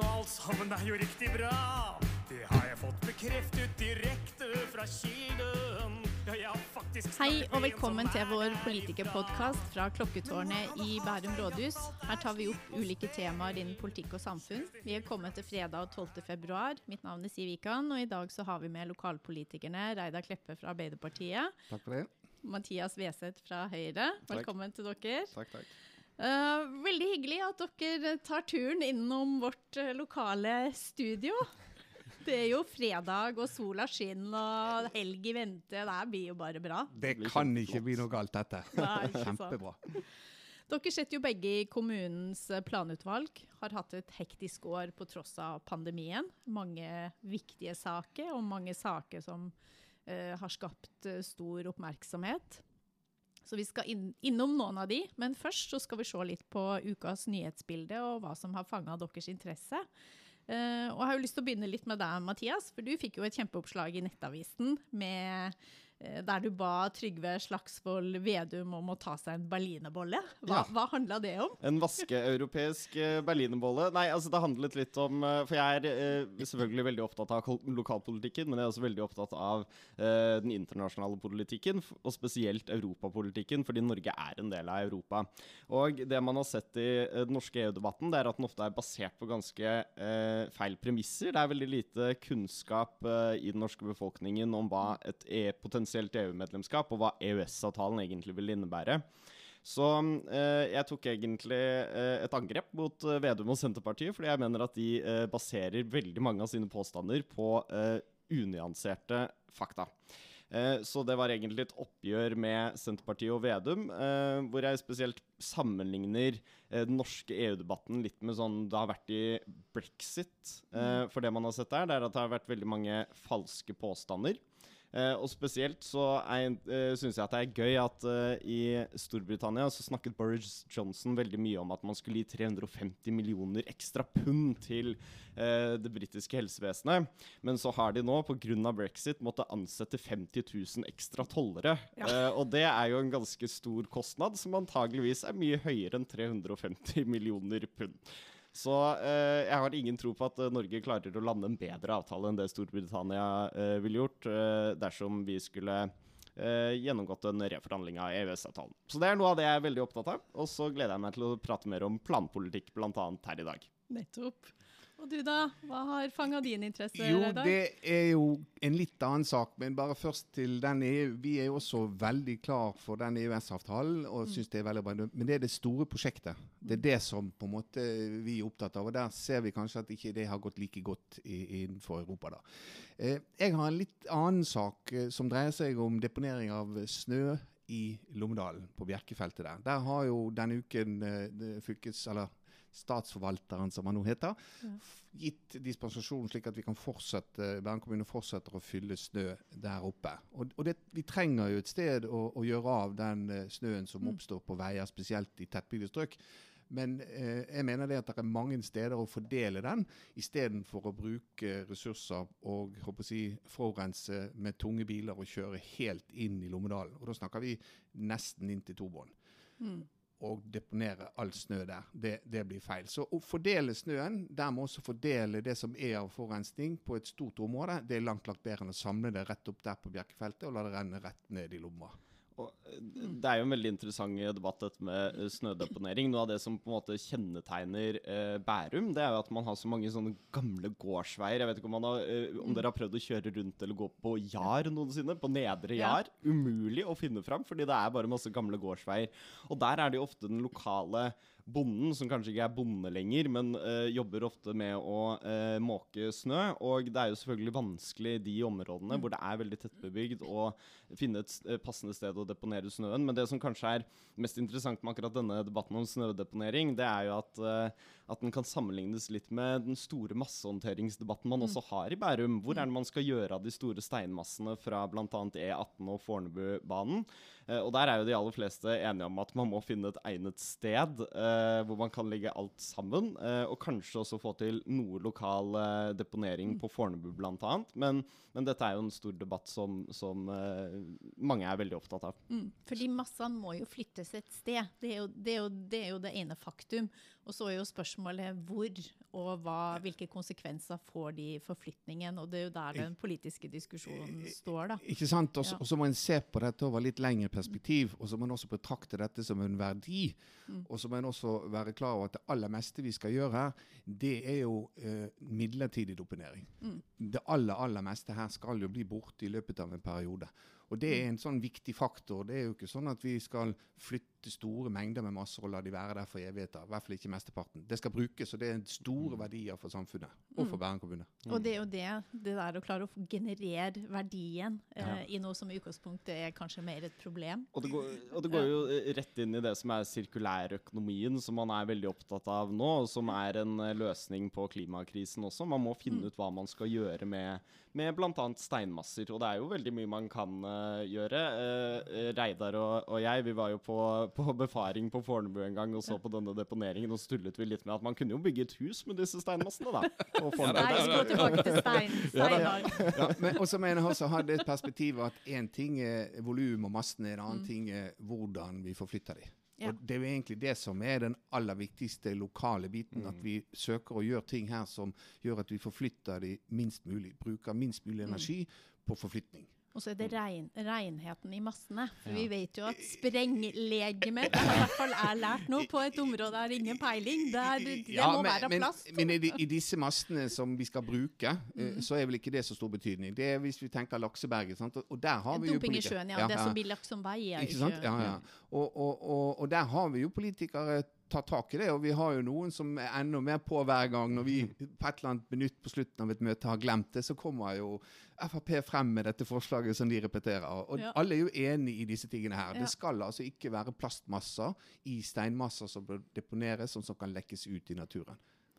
og alt sammen er jo riktig bra. Det har jeg fått bekreftet direkte fra kilden. Ja, Hei og velkommen til vår politikerpodkast fra Klokketårnet i Bærum rådhus. Her tar vi opp ulike temaer innen politikk og samfunn. Vi er kommet til fredag 12. februar. Mitt navn er Siv Ikan, og i dag så har vi med lokalpolitikerne Reidar Kleppe fra Arbeiderpartiet, Takk for det. Mathias Weseth fra Høyre. Velkommen til dere. Takk, takk. Eh, veldig hyggelig at dere tar turen innom vårt eh, lokale studio. Det er jo fredag, og sola skinner, og helg i vente. Det her blir jo bare bra. Det kan ikke bli noe galt, dette. Nei. Kjempebra. Dere sitter jo begge i kommunens eh, planutvalg. Har hatt et hektisk år på tross av pandemien. Mange viktige saker, og mange saker som uh, har skapt stor oppmerksomhet. Så vi skal inn, innom noen av de, men først så skal vi se litt på ukas nyhetsbilde og hva som har fanga deres interesse. Uh, og jeg har jo lyst til å begynne litt med deg, Mathias, for du fikk jo et kjempeoppslag i Nettavisen med, der du ba Trygve Slagsvold Vedum om å ta seg en berlinerbolle. Hva, Ja. hva handla det om? En vaskeeuropeisk eh, berlinerbolle. Nei, altså det handlet litt om eh, For jeg er eh, selvfølgelig veldig opptatt av lokalpolitikken, men jeg er også veldig opptatt av eh, den internasjonale politikken, og spesielt europapolitikken, fordi Norge er en del av Europa. Og det man har sett i eh, den norske EU-debatten, det er at den ofte er basert på ganske eh, feil premisser. Det er veldig lite kunnskap eh, i den norske befolkningen om hva et e potensielt EU-medlemskap og hva EØS-avtalen egentlig vil innebære. Så eh, jeg tok egentlig eh, et angrep mot eh, Vedum og Senterpartiet, fordi jeg mener at de eh, baserer veldig mange av sine påstander på eh, unyanserte fakta. Eh, så det var egentlig et oppgjør med Senterpartiet og Vedum, hvor jeg spesielt sammenligner den norske EU-debatten litt med sånn det har vært i brexit. Eh, for det man har sett der, det er at det har vært veldig mange falske påstander. Eh, og spesielt så uh, syns jeg at det er gøy at eh, i Storbritannia så snakket Boris Johnson veldig mye om at man skulle gi 350 millioner ekstra pund til eh, det britiske helsevesenet. Men så har de nå, pga. brexit, måttet ansette 50 000 ekstra tollere. Ja. og det er jo en ganske stor kostnad, som antageligvis er mye høyere enn 350 millioner pund. Så eh, jeg har ingen tro på at eh, Norge klarer å lande en bedre avtale enn det Storbritannia eh, ville gjort eh, dersom vi skulle eh, gjennomgått en reforhandling av EØS-avtalen. Så det er noe av det jeg er veldig opptatt av. Og så gleder jeg meg til å prate mer om planpolitikk, bl.a. her i dag. Nettopp. Og du da, hva har fanga din interesse, Jo, Reidar? det er jo en litt annen sak, men bare først til den EU. Vi er jo også veldig klar for den EØS-avtalen og syns det er veldig bra. Men det er det store prosjektet. Det er det som på en måte vi er opptatt av. Og der ser vi kanskje at ikke det har gått like godt i, innenfor Europa, da. Eh, jeg har en litt annen sak eh, som dreier seg om deponering av snø i Lommedalen, på Bjerkefeltet der. Der har jo denne uken eh, fylkes... Eller Statsforvalteren, som han nå heter, ja. gitt dispensasjon slik at vi kan fortsette, Bergen kommune fortsetter å fylle snø der oppe. Og, og det, Vi trenger jo et sted å, å gjøre av den eh, snøen som oppstår på veier, spesielt i tettbygde strøk. Men eh, jeg mener det at det er mange steder å fordele den, istedenfor å bruke ressurser og håper si, forurense med tunge biler og kjøre helt inn i Lommedalen. Og da snakker vi nesten inn til Tobånd og deponere all snø der. Det, det blir feil. Så å fordele snøen, dermed også fordele det som er av forurensning på et stort område, det er langt langt bedre enn å samle det rett opp der på Bjerkefeltet og la det renne rett ned i lomma. Eh, det er jo en veldig interessant debatt, dette med eh, snødeponering. Noe av det som på en måte kjennetegner eh, Bærum, det er jo at man har så mange sånne gamle gårdsveier. Jeg vet ikke om, man har, eh, om dere har prøvd å kjøre rundt eller gå på Jar noensinne? På Nedre Ja. Jar. Umulig å finne fram, fordi det er bare masse gamle gårdsveier. Og der er det jo ofte den lokale bonden, som kanskje ikke er bonde lenger, men uh, jobber ofte med å uh, måke snø. Og det er jo selvfølgelig vanskelig i de områdene hvor det er veldig tettbebygd å finne et eh, passende sted å deponere snøen. Men det som kanskje er mest interessant med akkurat denne debatten om snødeponering, det er jo at, at den kan sammenlignes litt med den store massehåndteringsdebatten man også har i Bærum. Hvor er det man skal gjøre av de store steinmassene fra bl.a. E18 og Fornebubanen? Eh, og der er jo de aller fleste enige om at man må finne et egnet sted. Eh, hvor man kan legge alt sammen. eh, og kanskje også få til noe lokal deponering på Fornebu bl.a. Men, men dette er jo en stor debatt som, som mange er veldig opptatt av. Mm. Fordi massene må jo flyttes et sted. Det er jo det, er jo, det, er jo det ene faktum. Og så er jo spørsmålet hvor og hva, hvilke konsekvenser får de forflytningen. Og det er jo der den politiske diskusjonen står, da. Ikke sant? Og så- Ja. må en se på dette over litt lengre perspektiv, og så må en også betrakte dette som en verdi. Mm. Og så må en også være klar over at det aller meste vi skal gjøre her, det er jo eh, midlertidig deponering. Mm. Det aller, aller meste her skal jo bli borte i løpet av en periode. Og det Mm. er en sånn viktig faktor. Det er jo ikke sånn at vi skal flytte store mengder med masser og la de være der for evigheter. I hvert fall ikke mesteparten. Det skal brukes, og det er store verdier for samfunnet og for Bærum kommune. Og det er jo det, det der å klare å generere verdien eh, i noe som i utgangspunktet er kanskje mer et problem. Og det, går, og det går jo eh, rett inn i det som er sirkulærøkonomien, som man er veldig opptatt av nå, og som er en eh, løsning på klimakrisen også. Man må finne ut hva man skal gjøre med, med bl.a. steinmasser. Og det er jo veldig mye man kan uh, gjøre. Uh, Reidar og, og jeg vi var jo på, på befaring på Fornebu en gang og så på denne deponeringen, og så tullet vi litt med at man kunne jo bygge et hus med disse steinmassene, da. på Nei, vi skal tilbake til stein, Steinar. Ja, men også mener jeg også har det perspektivet at én ting er volum og massene, en annen ting er hvordan vi forflytter de. Ja. Og Det er jo egentlig det som er den aller viktigste lokale biten. At vi søker å gjøre ting her som gjør at vi forflytter de minst mulig. Bruker minst mulig energi på forflytning. Og så er det rein, renheten i massene. For vi vet jo at sprenglegemet Det har i hvert fall jeg lært nå på et område jeg har ingen peiling. Der det Ja, må men, være men, plast. men i, i disse massene som vi skal bruke, eh, Mm. så er vel ikke det så stor betydning. Det er hvis vi tenker lakseberget. Sant? Og, der har vi jo Dumping i politikere- sjøen, ja. Det som blir lagt som vei, er Ikke sant? Ja, ja. Og, og, og, og der har vi jo politikere tatt tak i det, og vi har jo noen som er enda mer på hver gang. Når vi på et eller annet minutt på slutten av et møte har glemt det, så kommer jo Frp frem med dette forslaget som de repeterer. Og Ja. alle er jo enig i disse tingene her. Ja. Det skal altså ikke være plastmasser i steinmasser som bør deponeres, som, som kan lekkes ut i naturen.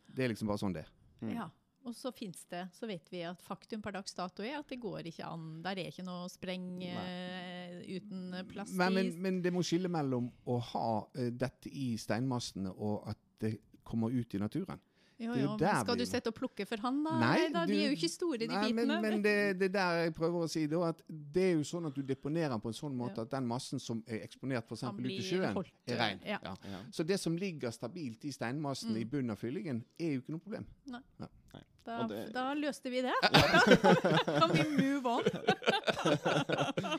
Det er liksom bare sånn det er. Mm. Ja. Og så finnes det, så vet vi at faktum per dags dato er at det går ikke an. Der er ikke noe spreng uh, uten plast Men, men, men det må skille mellom å ha uh, dette i steinmassene og at det kommer ut i naturen. Jo, jo men skal du sette og plukke for han, da? Nei, da? De er jo ikke store, de Nei, bitene. Men, men det, det er der jeg prøver å si da, at det er jo sånn at du deponerer på en sånn måte Ja. at den massen som er eksponert eksempel ute i sjøen, holdt, er ren. ja. Ja. Så det som ligger stabilt i steinmassen i bunnen av fyllingen, er jo ikke noe problem. Da, det- da løste vi det. kan vi move on?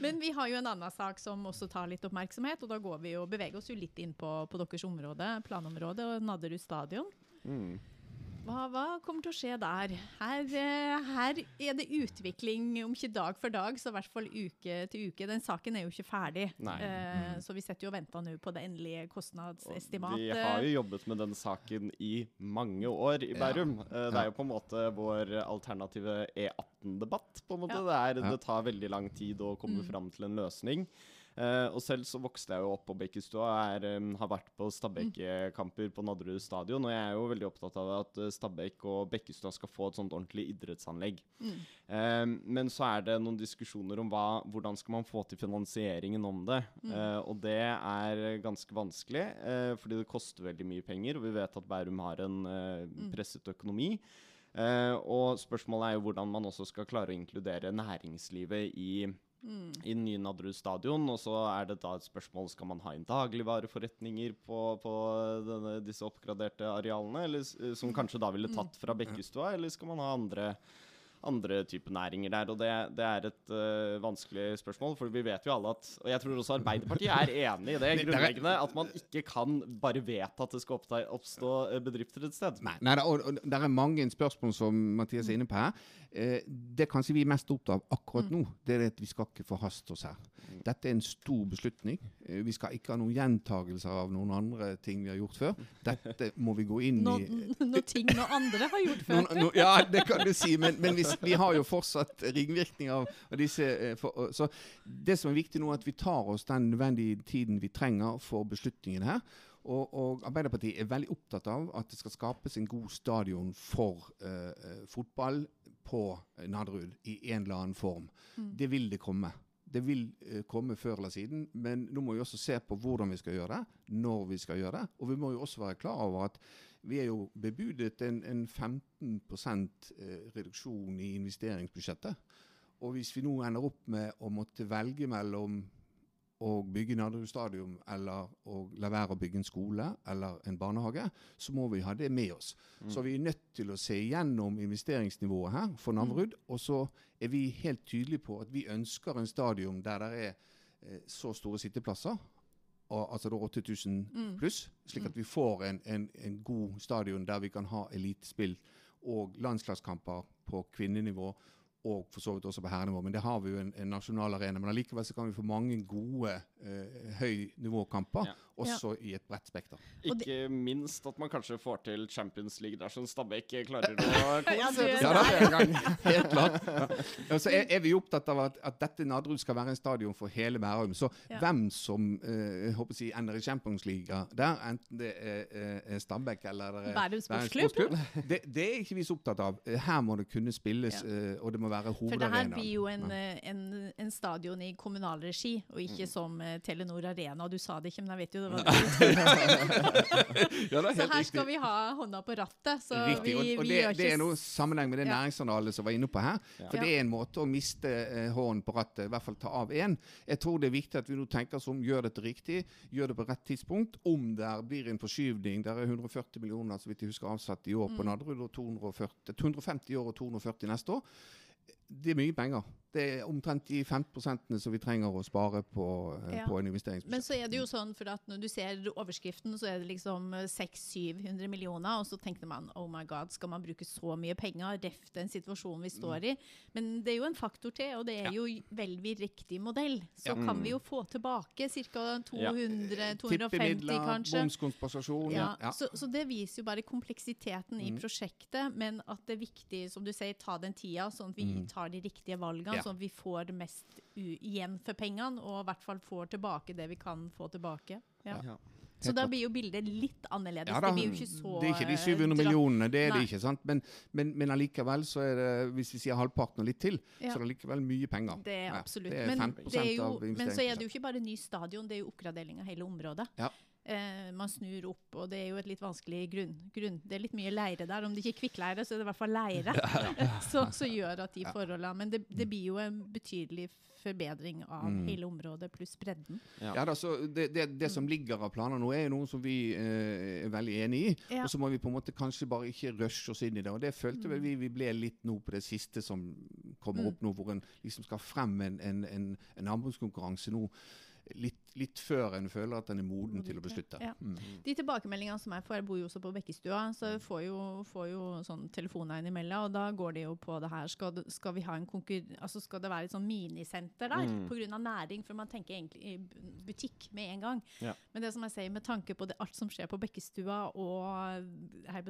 Men vi har jo en annen sak som også tar litt oppmerksomhet, og da går vi jo, beveger oss jo litt inn på, på deres område, planområde, og Nadderud stadion. Mm. Hva, hva kommer til å skje der? Her, eh, her er det utvikling, om ikke dag for dag, så i hvert fall uke til uke. Den saken er jo ikke ferdig, Nei. Eh, så vi setter jo og venter nå på det endelige Og kostnadsestimatet. Vi har jo jobbet med den saken i mange år i Bærum. Ja. Det er jo på en måte vår alternative E18-debatt. på en måte. Ja. Det, er, det tar veldig lang tid å komme Mm. fram til en løsning. Eh, og selv så vokste jeg jo opp på Bekkestua um, har vært på Stabæk-kamper på Nadderud stadion. Og jeg er jo veldig opptatt av at eh, Stabæk og Bekkestua skal få et sånt ordentlig idrettsanlegg. Mm. Eh, men så er det noen diskusjoner om hva, hvordan skal man få til finansieringen om det. Uh, og det er ganske vanskelig, uh, fordi det koster veldig mye penger. Og vi vet at Bærum har en uh, presset økonomi. Eh, og spørsmålet er jo hvordan man også skal klare å inkludere næringslivet i, i den nye Nadderud stadion. Og så er det da et spørsmål skal man ha inn dagligvareforretninger på, på denne, disse oppgraderte arealene, eller, som kanskje da ville tatt fra Bekkestua, eller skal man ha andre andre typer næringer der, og det, det er et uh, vanskelig spørsmål. For vi vet jo alle at Og jeg tror også Arbeiderpartiet er enig i det grunnleggende, at man ikke kan bare vedta at det skal oppta, oppstå øh, bedrifter et sted. Nei, nei og, og det er mange spørsmål som Mathias er inne på her. Eh, det kanskje vi er mest opptatt av akkurat nå, det er at vi skal ikke forhaste oss her. Dette er en stor beslutning. Eh, vi skal ikke ha noen gjentagelser av noen andre ting vi har gjort før. Dette må vi gå inn i. Noen no, ting noen andre har gjort før. No, no, ja, det kan du si, men, men vi, vi har jo fortsatt ringvirkninger av, av disse. eh, For, så det som er viktig nå, er at vi tar oss den nødvendige tiden vi trenger for beslutningen her. Og, og Arbeiderpartiet er veldig opptatt av at det skal skapes en god stadion for eh, fotball på Nadderud i en eller annen form. Det vil det komme. Det vil uh, komme før eller siden, men nå må vi også se på hvordan vi skal gjøre det, når vi skal gjøre det. Og vi må jo også være klar over at vi er jo bebudet en, en 15 eh, reduksjon i investeringsbudsjettet. Og hvis vi nå ender opp med å måtte velge mellom å bygge Nadderud stadion eller å la være å bygge en skole eller en barnehage, så må vi ha det med oss. Så vi er nødt til å se igjennom investeringsnivået her for Nadderud. Og så er vi helt tydelige på at vi ønsker en stadion der det er eh, så store sitteplasser. Og, altså da 8000 pluss, slik at vi får en, en, en god stadion der vi kan ha elitespill og landslagskamper på kvinnenivå og for så vidt også på herrenivå. Men det har vi jo en, en nasjonal arena. Men allikevel så kan vi få mange gode eh, høynivåkamper, Ja. Også i et bredt spekter. Ikke minst at man kanskje får til Champions League dersom Stabæk klarer å Ja, kvalifisere seg Ja, gang. Helt klart. Ja. Så er, er vi opptatt av at, at dette Nadderud skal være en stadion for hele Bærum. Så Ja. hvem som eh, håper si, ender i Champions League der, enten det er, er, er Stabæk eller det er Bærum Sportsklubb. Det, det er ikke vi så opptatt av. Eh, Her må det kunne spilles, ja. og det må være For det her blir jo en, Ja. eh, en, en stadion i kommunal regi, og ikke som eh, Telenor Arena. Du sa det ikke, men jeg vet jo det var. Ja, det er Så her riktig. skal vi ha hånda på rattet. Så Riktig, vi, og, og vi det, gjør det er noe sammenheng med det Ja. næringsjournalet som var inne på her. For Ja. det er en måte å miste eh, hånden på rattet, i hvert fall ta av én. Jeg tror det er viktig at vi nå tenker oss om, gjør dette riktig, gjør det på rett tidspunkt. Om det blir en forskyvning Der er 140 millioner så vidt jeg husker avsatt i år Mm. på Nadderud, og 240, 250 i år og 240 neste år. Det er mye penger. Det er omtrent de 15% som vi trenger å spare på, eh, Ja. på en investeringsbudsjett. Men så er det jo sånn, for at når du ser overskriften, så er det liksom 600-700 millioner, og så tenkte man oh my god, skal man bruke så mye penger, ref den situasjonen vi står i. Men det er jo en faktor til, og det er jo veldig riktig modell. Så Ja. kan vi jo få tilbake ca. 200-250 Tippemidler, kanskje. bomskompensasjon. Ja, ja. Så, så det viser jo bare kompleksiteten i Mm. prosjektet, men at det er viktig, som du sier, ta den tida, sånn at vi tar de riktige valgene, Mm. Ja. sånn at vi får mest u igjen for pengene, og i hvert fall får tilbake det vi kan få tilbake. Ja. Ja. Så da blir jo bildet litt annerledes. Ja, da, det blir jo ikke så det er ikke de eh, 700 dra- millionene, det er Nei. det ikke. sant? Men, men, men allikevel så er det, hvis vi sier halvparten og litt til, Ja. så er det allikevel mye penger. Det er Ja, absolutt. det er men, 15% det er jo, av men så er det jo ikke bare ny stadion, det er jo oppgradering av hele området. Ja. Eh, man snur opp, og det er jo et litt vanskelig grunn. grunn. Det er litt mye leire der. Om det ikke er kvikkleire, så er det i hvert fall leire som gjør at de forholdene Men det, det blir jo en betydelig forbedring av Mm. hele området, pluss bredden. Ja. Ja, da, så det, det, det som ligger av planer nå, er jo noe som vi eh, er veldig enig i. Ja. Og så må vi på en måte kanskje bare ikke rushe oss inn i det. Og det følte vel vi vi ble litt nå på det siste som kommer Mm. opp nå, hvor en liksom skal frem en, en, en, en anbudskonkurranse nå. Litt, litt før en føler at en er moden til å beslutte. Ja. Mm. De tilbakemeldingene som jeg får, jeg bor jo også på Bekkestua, så jeg får jo, får jo sånn telefoner innimellom, og da går det jo på det her. Skal, skal vi ha en konkur... Altså skal det være et sånn minisenter der, Mm. av næring? For man tenker egentlig butikk med en gang. Ja. Men det som jeg sier, med tanke på det, alt som skjer på Bekkestua, og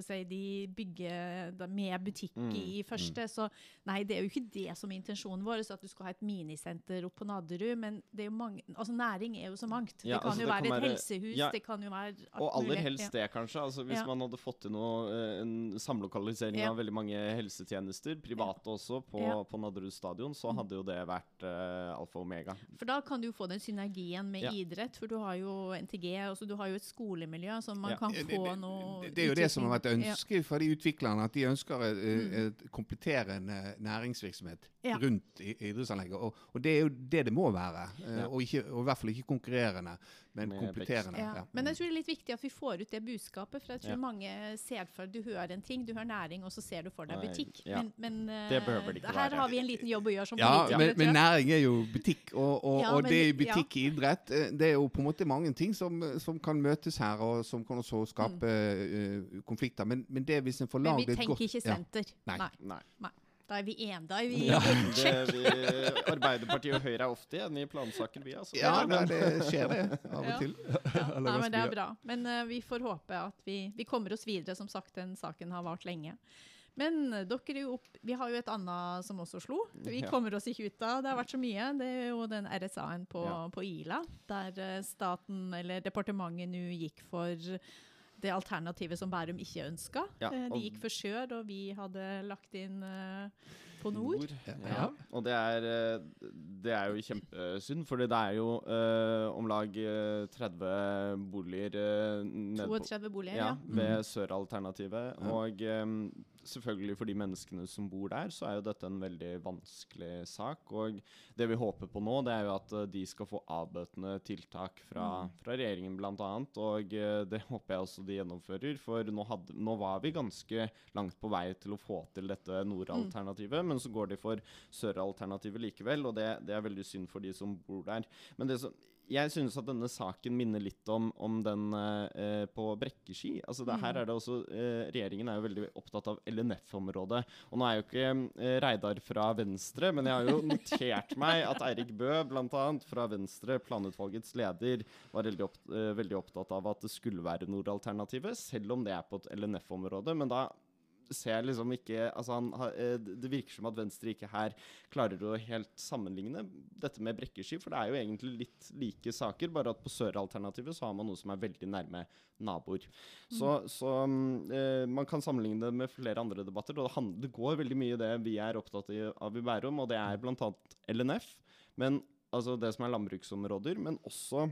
si, de bygger med butikk Mm. i første, så nei, det er jo ikke det som er intensjonen vår, så at du skal ha et minisenter opp på Nadderud, men det er jo mange, altså næring er jo så mangt. Ja, det kan altså, jo det være kan et være- helsehus, ja, det kan jo være alt Og aller helst det, kanskje. Altså, hvis Ja. man hadde fått til noe, eh, en samlokalisering Ja. av veldig mange helsetjenester, private også, på, Ja. på Nadderud stadion, så hadde jo det vært uh, alfa og omega. For da kan du jo få den synergien med Ja. idrett, for du har jo NTG, altså du har jo et skolemiljø som man Ja. kan få det- noe Det er jo det som har vært ønsket fra de utviklerne, at de ønsker Mm. eh, et kompletterende næringsvirksomhet Ja. rundt idrettsanlegget. Og, og det er jo det det må være. Uh, Ja. Og, ikke, og i hvert fall ikke konkurrerende, men kompletterende. Ja. Men jeg tror det er litt viktig at vi får ut det budskapet. For jeg tror Ja. mange ser for Du hører en ting, du hører næring, og så ser du for deg butikk. ja. Men, men eh, Det behøver det ikke her være. har vi en liten jobb å gjøre som Ja, men, men næring er jo butikk, og, og, Ja, og det er butikk i idrett. eh, Det er jo på en måte mange ting som, som kan møtes her, og som kan også skape eh, konflikter. Men, men det hvis en får Mm. Men vi tenker godt ikke ja. senter. Nei. Nei. Nei. Da er vi enige. Da er vi Ja. Det, vi, Arbeiderpartiet og Høyre er ofte enige i plansaker, vi. Altså. Ja, nei, det skjer det av Ja. og til. Ja, nei, men det er bra. Men uh, vi får håpe at vi, vi kommer oss videre. Som sagt, den saken har vart lenge. Men eh, dere er jo opp, vi har jo et annet som også slo. Vi kommer oss ikke ut av. Det har vært så mye. Det er jo den RSA-en på, Ja. på Ila, der eh, staten, eller departementet, nå gikk for det alternativet som Bærum ikke ønska. Ja, Eh, De gikk for sør, og vi hadde lagt inn uh, på nord. Ja. Og det er, eh, det er jo kjempesynd, for det er jo uh, om lag eh, 30 boliger uh, 32 boliger, ja, ja. ved Sør-alternativet. Ja. Og em, selvfølgelig for de menneskene som bor der, så er jo dette en veldig vanskelig sak. Og det vi håper på nå, det er jo at eh, de skal få avbøtende tiltak fra, fra regjeringen bl.a. Og eh, det håper jeg også de gjennomfører, for nå, hadde, nå var vi ganske langt på vei til å få til dette nordalternativet, men så går de for søralternativet likevel, og det, det er veldig synd for de som bor der. Men det som jeg synes at denne saken minner litt om, om den eh, på Brekkeski. Altså det, her er det også, eh, Regjeringen er jo veldig opptatt av LNF-området. Og nå er jo ikke eh, Reidar fra Venstre, men jeg har jo notert meg at Eirik Bø, bl.a. fra Venstre, planutvalgets leder, var veldig, opp, eh, veldig opptatt av at det skulle være Nordalternativet, selv om det er på et LNF-område. Men da ser liksom ikke altså han, eh, Det virker som at Venstre ikke her klarer å helt sammenligne dette med Brekkeski, for det er jo egentlig litt like saker, bare at på Sør-alternativet så har man noe som er veldig nærme naboer. Så, så mm, eh, man kan sammenligne det med flere andre debatter, og det, handler, det går veldig mye i det vi er opptatt av i Bærum, og det er bl.a. LNF, men, altså det som er landbruksområder, men også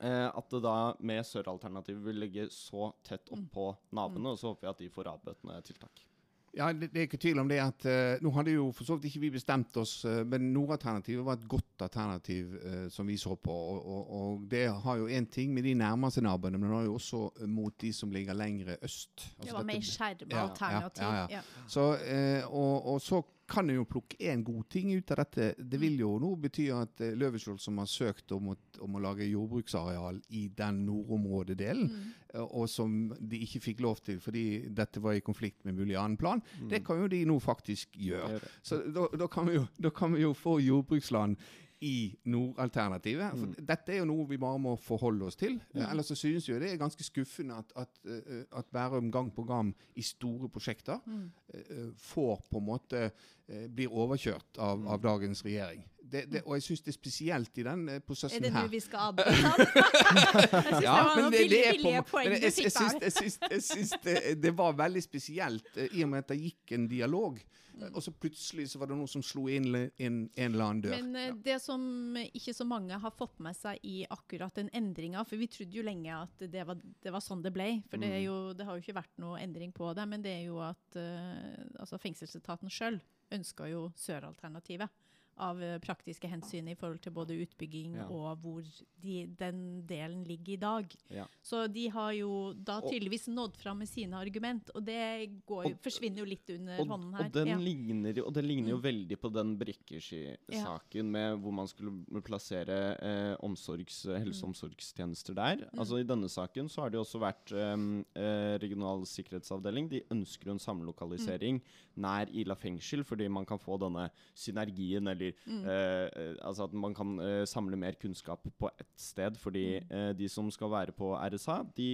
Eh, at det da med Sør-alternativet vil ligge så tett oppå naboene, og så håper vi at de får avbøtende tiltak. Ja, det, det er ikke tvil om det at uh, Nå hadde jo for så vidt ikke vi bestemt oss, uh, men Nordalternativet var et godt alternativ uh, som vi så på. Og, og, og det har jo én ting med de nærmeste naboene, men det har jo også mot de som ligger lengre øst. Altså Det var dette- mer skjerma alternativ. ja, ja. Ja. Så, eh, og, og så kan en jo plukke én god ting ut av dette. Det vil jo nå bety at Løveskjold Løvenskiold, som har søkt om å, om å lage jordbruksareal i den nordområdedelen, mm. og som de ikke fikk lov til fordi dette var i konflikt med mulig annen plan, det kan jo de nå faktisk gjøre. Så da, da, kan jo, da kan vi jo få jordbruksland i nordalternativet. For Mm. Dette er jo noe vi bare må forholde oss til. Mm. Ellers så synes jo det er ganske skuffende at, at, eh, at Bærum gang på gang i store prosjekter Mm. eh, får på en måte eh, blir overkjørt av, Mm. av dagens regjering. Det, det, og jeg syns det er spesielt i den prosessen her. Er det nå vi skal avbryte han? Jeg synes det var noen billige, poeng du fikk der. jeg, syns, det, var veldig spesielt, eh, i og med at det gikk en dialog. Eh, Og så plutselig så var det noen som slo inn inn en eller annen dør. Men ja. det som ikke så mange har fått med seg i akkurat den endringa, for vi trodde jo lenge at det var, det var sånn det ble. For det, Mm. jo, det har jo ikke vært noe endring på det, men det er jo at uh, altså fengselsetaten sjøl ønska jo søralternativet. Av eh, praktiske hensyn i forhold til både utbygging Ja. og hvor de, den delen ligger i dag. Ja. Så de har jo da tydeligvis nådd fram med sine argument, og det går, Og- forsvinner jo litt under Og, hånden her. og, den Ja. ligner, og det ligner jo Mm. veldig på den Brekkeski-saken med hvor man skulle plassere eh, omsorgs, helse- og omsorgstjenester der. Altså I denne saken så har det jo også vært eh, eh, regional sikkerhetsavdeling. De ønsker en samlokalisering nær Ila fengsel, fordi man kan få denne synergien, eller eh, eh, altså at man kan eh, samle mer kunnskap på ett sted. Fordi eh, de som skal være på RSA, de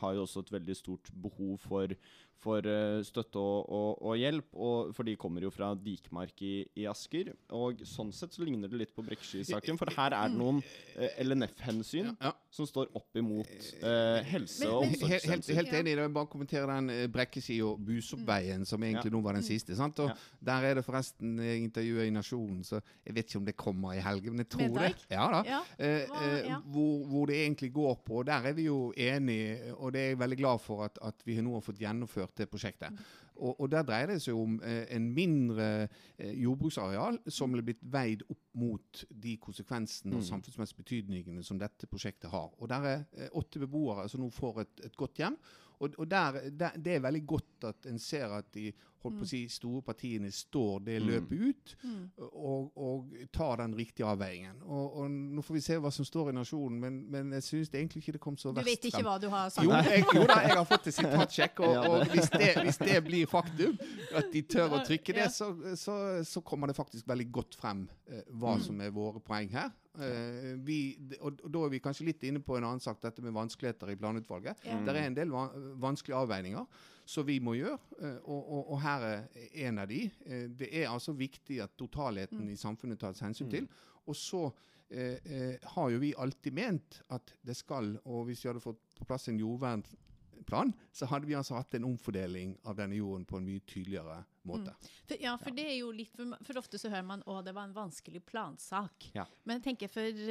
har jo også et veldig stort behov for for eh, støtte og, og, og hjelp, og, for de kommer jo fra Dikmark i, i Asker. Og sånn sett så ligner det litt på Brekkesky-saken, for her er det noen eh, LNF-hensyn Ja. som står opp imot eh, helse- og men- Helt, helt, enig. Jeg vil bare kommentere den eh, og Busoppveien, som egentlig nå var den siste. sant? Og Ja. Der er det forresten eh, intervjuet i Nasjonen, så jeg vet ikke om det kommer i helgen, men jeg tror det. Ja da. Ja. Eh, eh, hvor, hvor det egentlig går på. og Der er vi jo enige, og det er jeg veldig glad for at, at vi nå har fått gjennomført det prosjektet. Og, og Der dreier det seg om eh, en mindre eh, jordbruksareal som ble blitt veid opp mot de konsekvensene og Mm. samfunnsmessige betydningene som dette prosjektet har. Og Der er eh, åtte beboere som nå får et, et godt hjem. Og, og der, der, Det er veldig godt at en ser at de holdt på å si, store partiene står det Mm. løpet ut Mm. og, og tar den riktige avveiningen. Og, og Nå får vi se hva som står i Nasjonen, men, men jeg syns egentlig ikke det kom så verst. Du vet ikke frem. hva du har sagt? Jo, jeg, jo da, jeg har fått et sitatsjekk, og, og hvis, det, hvis det blir faktum, at de tør å trykke det, så, så, så kommer det faktisk veldig godt frem eh, hva Mm. som er våre poeng her. Uh, vi, og, og da er vi kanskje litt inne på en annen sak, dette med vanskeligheter i planutvalget. Ja. Det er en del va vanskelige avveininger som vi må gjøre, eh, og, og, og her er en av de. Eh, Det er altså viktig at totalheten Mm. i samfunnet tas hensyn til. Og så eh, eh, har jo vi alltid ment at det skal, og hvis vi hadde fått på plass en jordvernplan, så hadde vi altså hatt en omfordeling av denne jorden på en mye tydeligere måte. For, ja, for det er jo litt for, for ofte så hører man å, det var en vanskelig plansak. Ja. Men jeg tenker for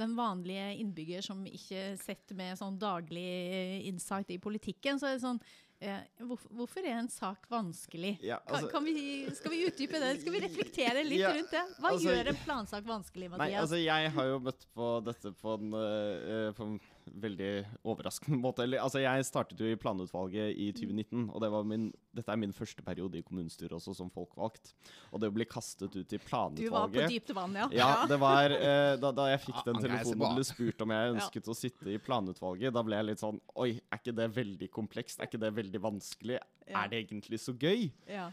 den vanlige innbygger som ikke sitter med sånn daglig insight i politikken, så er det sånn hvorfor, er en sak vanskelig? Ja, altså- kan vi, skal vi utdype det? Skal vi reflektere litt Ja, rundt det? Hva altså- gjør en plansak vanskelig, Nei, Mathias? altså jeg har jo møtt på dette på en, eh, på en veldig overraskende måte. Eller, altså jeg startet jo i planutvalget i 2019, og det var min, dette er min første periode i kommunestyret også som folkevalgt. Og det å bli kastet ut i planutvalget du var på dypt vann, ja. Ja, det var eh, da, da jeg fikk den greier seg telefonen og ble spurt om jeg ønsket å sitte i planutvalget, da ble jeg litt sånn Oi, er ikke det veldig komplekst? Er ikke det veldig vanskelig? Ja. Er det egentlig så gøy? ja.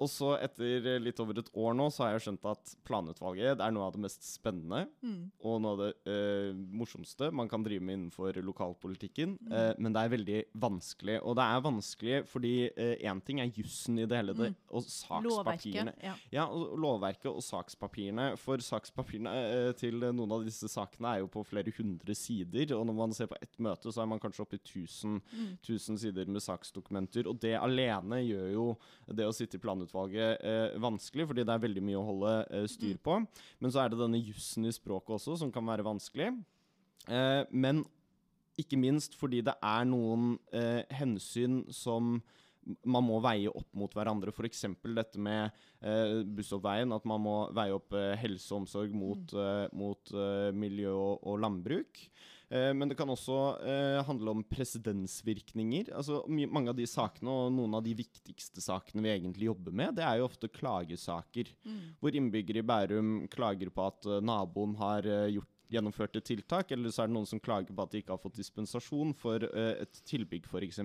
Og så etter eh, litt over et år nå, så har jeg skjønt at planutvalget er noe av det mest spennende Mm. og noe av det eh, morsomste man kan drive med innenfor lokalpolitikken. Mm. Eh, men det er veldig vanskelig. Og det er vanskelig fordi én ting er jussen i det hele, det, og sakspapirene. Mm. Lovverket. Ja. Ja, og lovverket og sakspapirene. For sakspapirene eh, til noen av disse sakene er jo på flere hundre sider. Og når man ser på ett møte, så er man kanskje oppe i 1000, Mm. sider med saksdokumenter. Og det alene gjør jo det å sitte i planutvalget eh, vanskelig, fordi det er veldig mye å holde eh, styr Mm. på. Men så er det denne jussen i språket også som kan være vanskelig. Eh, men ikke minst fordi det er noen eh, hensyn som man må veie opp mot hverandre. F.eks. dette med eh, bussoppveien. At man må veie opp eh, helse og omsorg mot, eh, mot miljø og, og landbruk. Eh, men det kan også eh, handle om presedensvirkninger. Altså, mange av de sakene, og noen av de viktigste sakene vi egentlig jobber med, det er jo ofte klagesaker. Hvor innbyggere i Bærum klager på at eh, naboen har gjort gjennomførte tiltak, eller så er det noen som klager på at de ikke har fått dispensasjon for uh, et tilbygg f.eks.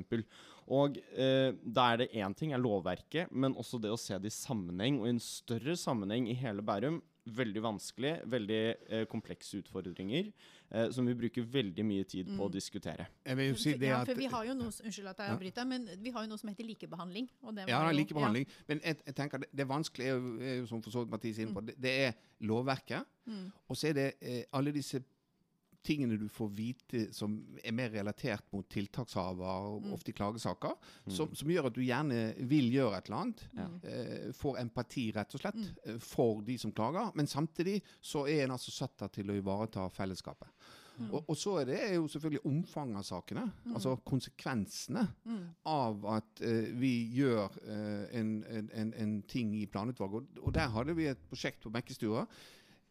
Og eh, da er det én ting er lovverket, men også det å se det i sammenheng, og i en større sammenheng i hele Bærum. Veldig vanskelig, veldig uh, komplekse utfordringer eh, som vi bruker veldig mye tid på å diskutere. Jeg vil jo si det ja, at for vi har jo noe, unnskyld at jeg Ja. men vi har jo noe som heter likebehandling. Og det Ja, jo- likebehandling. Men jeg, jeg tenker det, det vanskelige er jo, som for så vidt Mathis er inne på, det, det er lovverket. Mm. Og så er det eh, alle disse tingene du får vite som er mer relatert mot tiltakshaver, og Mm. ofte i klagesaker, som, som gjør at du gjerne vil gjøre et eller annet. Ja. Eh, får empati, rett og slett, Mm. eh, for de som klager. Men samtidig så er en altså satt der til å ivareta fellesskapet. Mm. Og, og så er det jo selvfølgelig omfanget av sakene. Altså konsekvensene Mm. av at eh, vi gjør eh, en, en, en, en ting i planutvalget. Og, og der hadde vi et prosjekt på Bekkestua,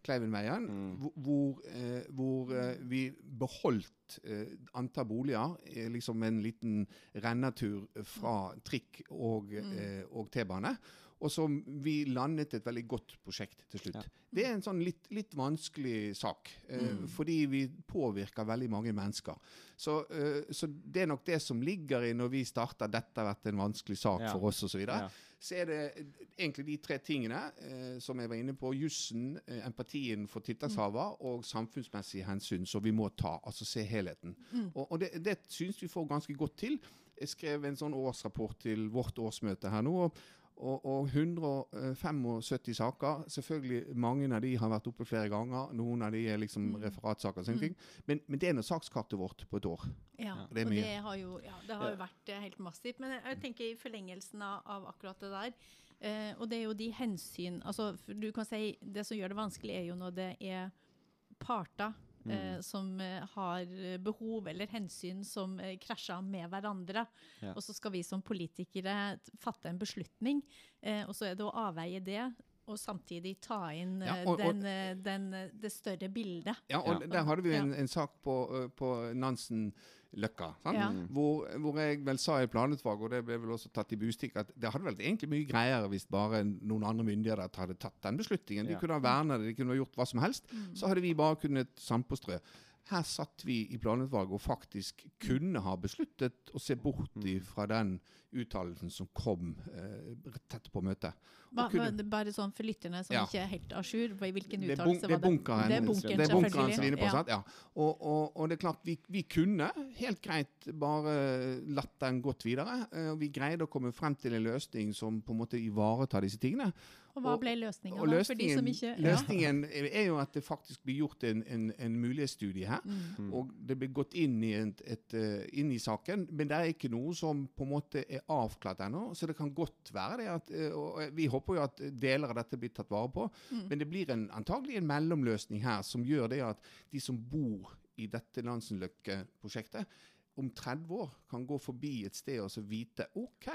Kleivenveien, Mm. hvor, hvor, eh, hvor eh, vi beholdt eh, antall boliger, eh, liksom en liten rennetur fra trikk og, eh, og T-bane. Og som vi landet et veldig godt prosjekt til slutt. Ja. Det er en sånn litt, litt vanskelig sak, eh, fordi vi påvirker veldig mange mennesker. Så, eh, så det er nok det som ligger i når vi starter 'dette har vært en vanskelig sak Ja. for oss', osv. Så, er det egentlig de tre tingene eh, som jeg var inne på. Jussen, eh, empatien for tiltakshaver og samfunnsmessige hensyn som vi må ta. Altså se helheten. Og, og det, det syns vi får ganske godt til. Jeg skrev en sånn årsrapport til vårt årsmøte her nå. og og, og 175 saker. Selvfølgelig Mange av de har vært oppe flere ganger. Noen av de er liksom referatsaker. og sånne ting. Men, men det er nå sakskartet vårt på et år. Ja, det og det har jo, ja, det har jo vært eh, helt massivt. Men jeg, jeg tenker i forlengelsen av, av akkurat det der, eh, og det er jo de hensyn altså, Du kan si det som gjør det vanskelig, er jo når det er parter eh, som eh, har behov eller hensyn som eh, krasjer med hverandre. Ja. Og så skal vi som politikere fatte en beslutning, eh, og så er det å avveie det. Og samtidig ta inn Ja, eh, og- og- den, eh, den, eh, det større bildet. Ja, og Ja. Der hadde vi en, en sak på, på Nansen-Løkka. Ja. Hvor, hvor jeg vel sa i planutvalget, og det ble vel også tatt i bustikk, at det hadde vært egentlig mye greiere hvis bare noen andre myndigheter hadde tatt den beslutningen. De kunne ha vernet det, de kunne ha gjort hva som helst. Så hadde vi bare kunnet sandpåstrø. Her satt vi i planutvalget og faktisk kunne ha besluttet å se bort Mm. fra den uttalelsen som kom eh, tett på møtet. Ba, kunne- bare sånn for lytterne som Ja. ikke er helt a jour, hvilken uttalelse var det? bunkeren, Det er bunkeren, det er bunkeren selvfølgelig. som på. Ja. Sant? Ja. Og, og, og det er klart, vi, vi kunne helt greit bare latt den gått videre. eh, vi greide å komme frem til en løsning som på en måte ivaretar disse tingene. Og hva ble løsningen, Og da? For de løsningen, som ikke ja. løsningen er jo at det faktisk blir gjort en, en, en mulighetsstudie her. Mm. Og det blir gått inn i, et, et, eh, inn i saken, men det er ikke noe som på en måte er avklart ennå. Så det kan godt være det at eh, Og vi håper jo at deler av dette blir tatt vare på. Mm. Men det blir en, antagelig en mellomløsning her som gjør det at de som bor i dette Nansenløkke-prosjektet, om 30 år kan gå forbi et sted og så vite OK,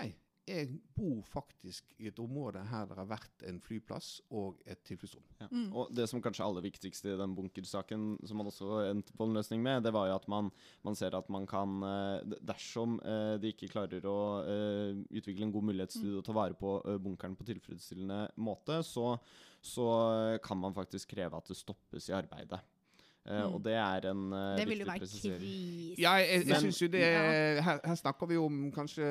jeg bor faktisk i et område her det har vært en flyplass og et tilfluktsrom. Ja. Mm. Og det som kanskje er aller viktigste i den bunkersaken, som man også endte på en løsning med, det var jo at man, man ser at man kan eh, Dersom eh, de ikke klarer å eh, utvikle en god mulighetsstudie og ta vare på bunkeren på tilfredsstillende måte, så, så kan man faktisk kreve at det stoppes i arbeidet. Eh, Mm. Og det er en uh, Det vil jo være krise. Ja, jeg, jeg synes jo det Ja. her, her snakker vi om kanskje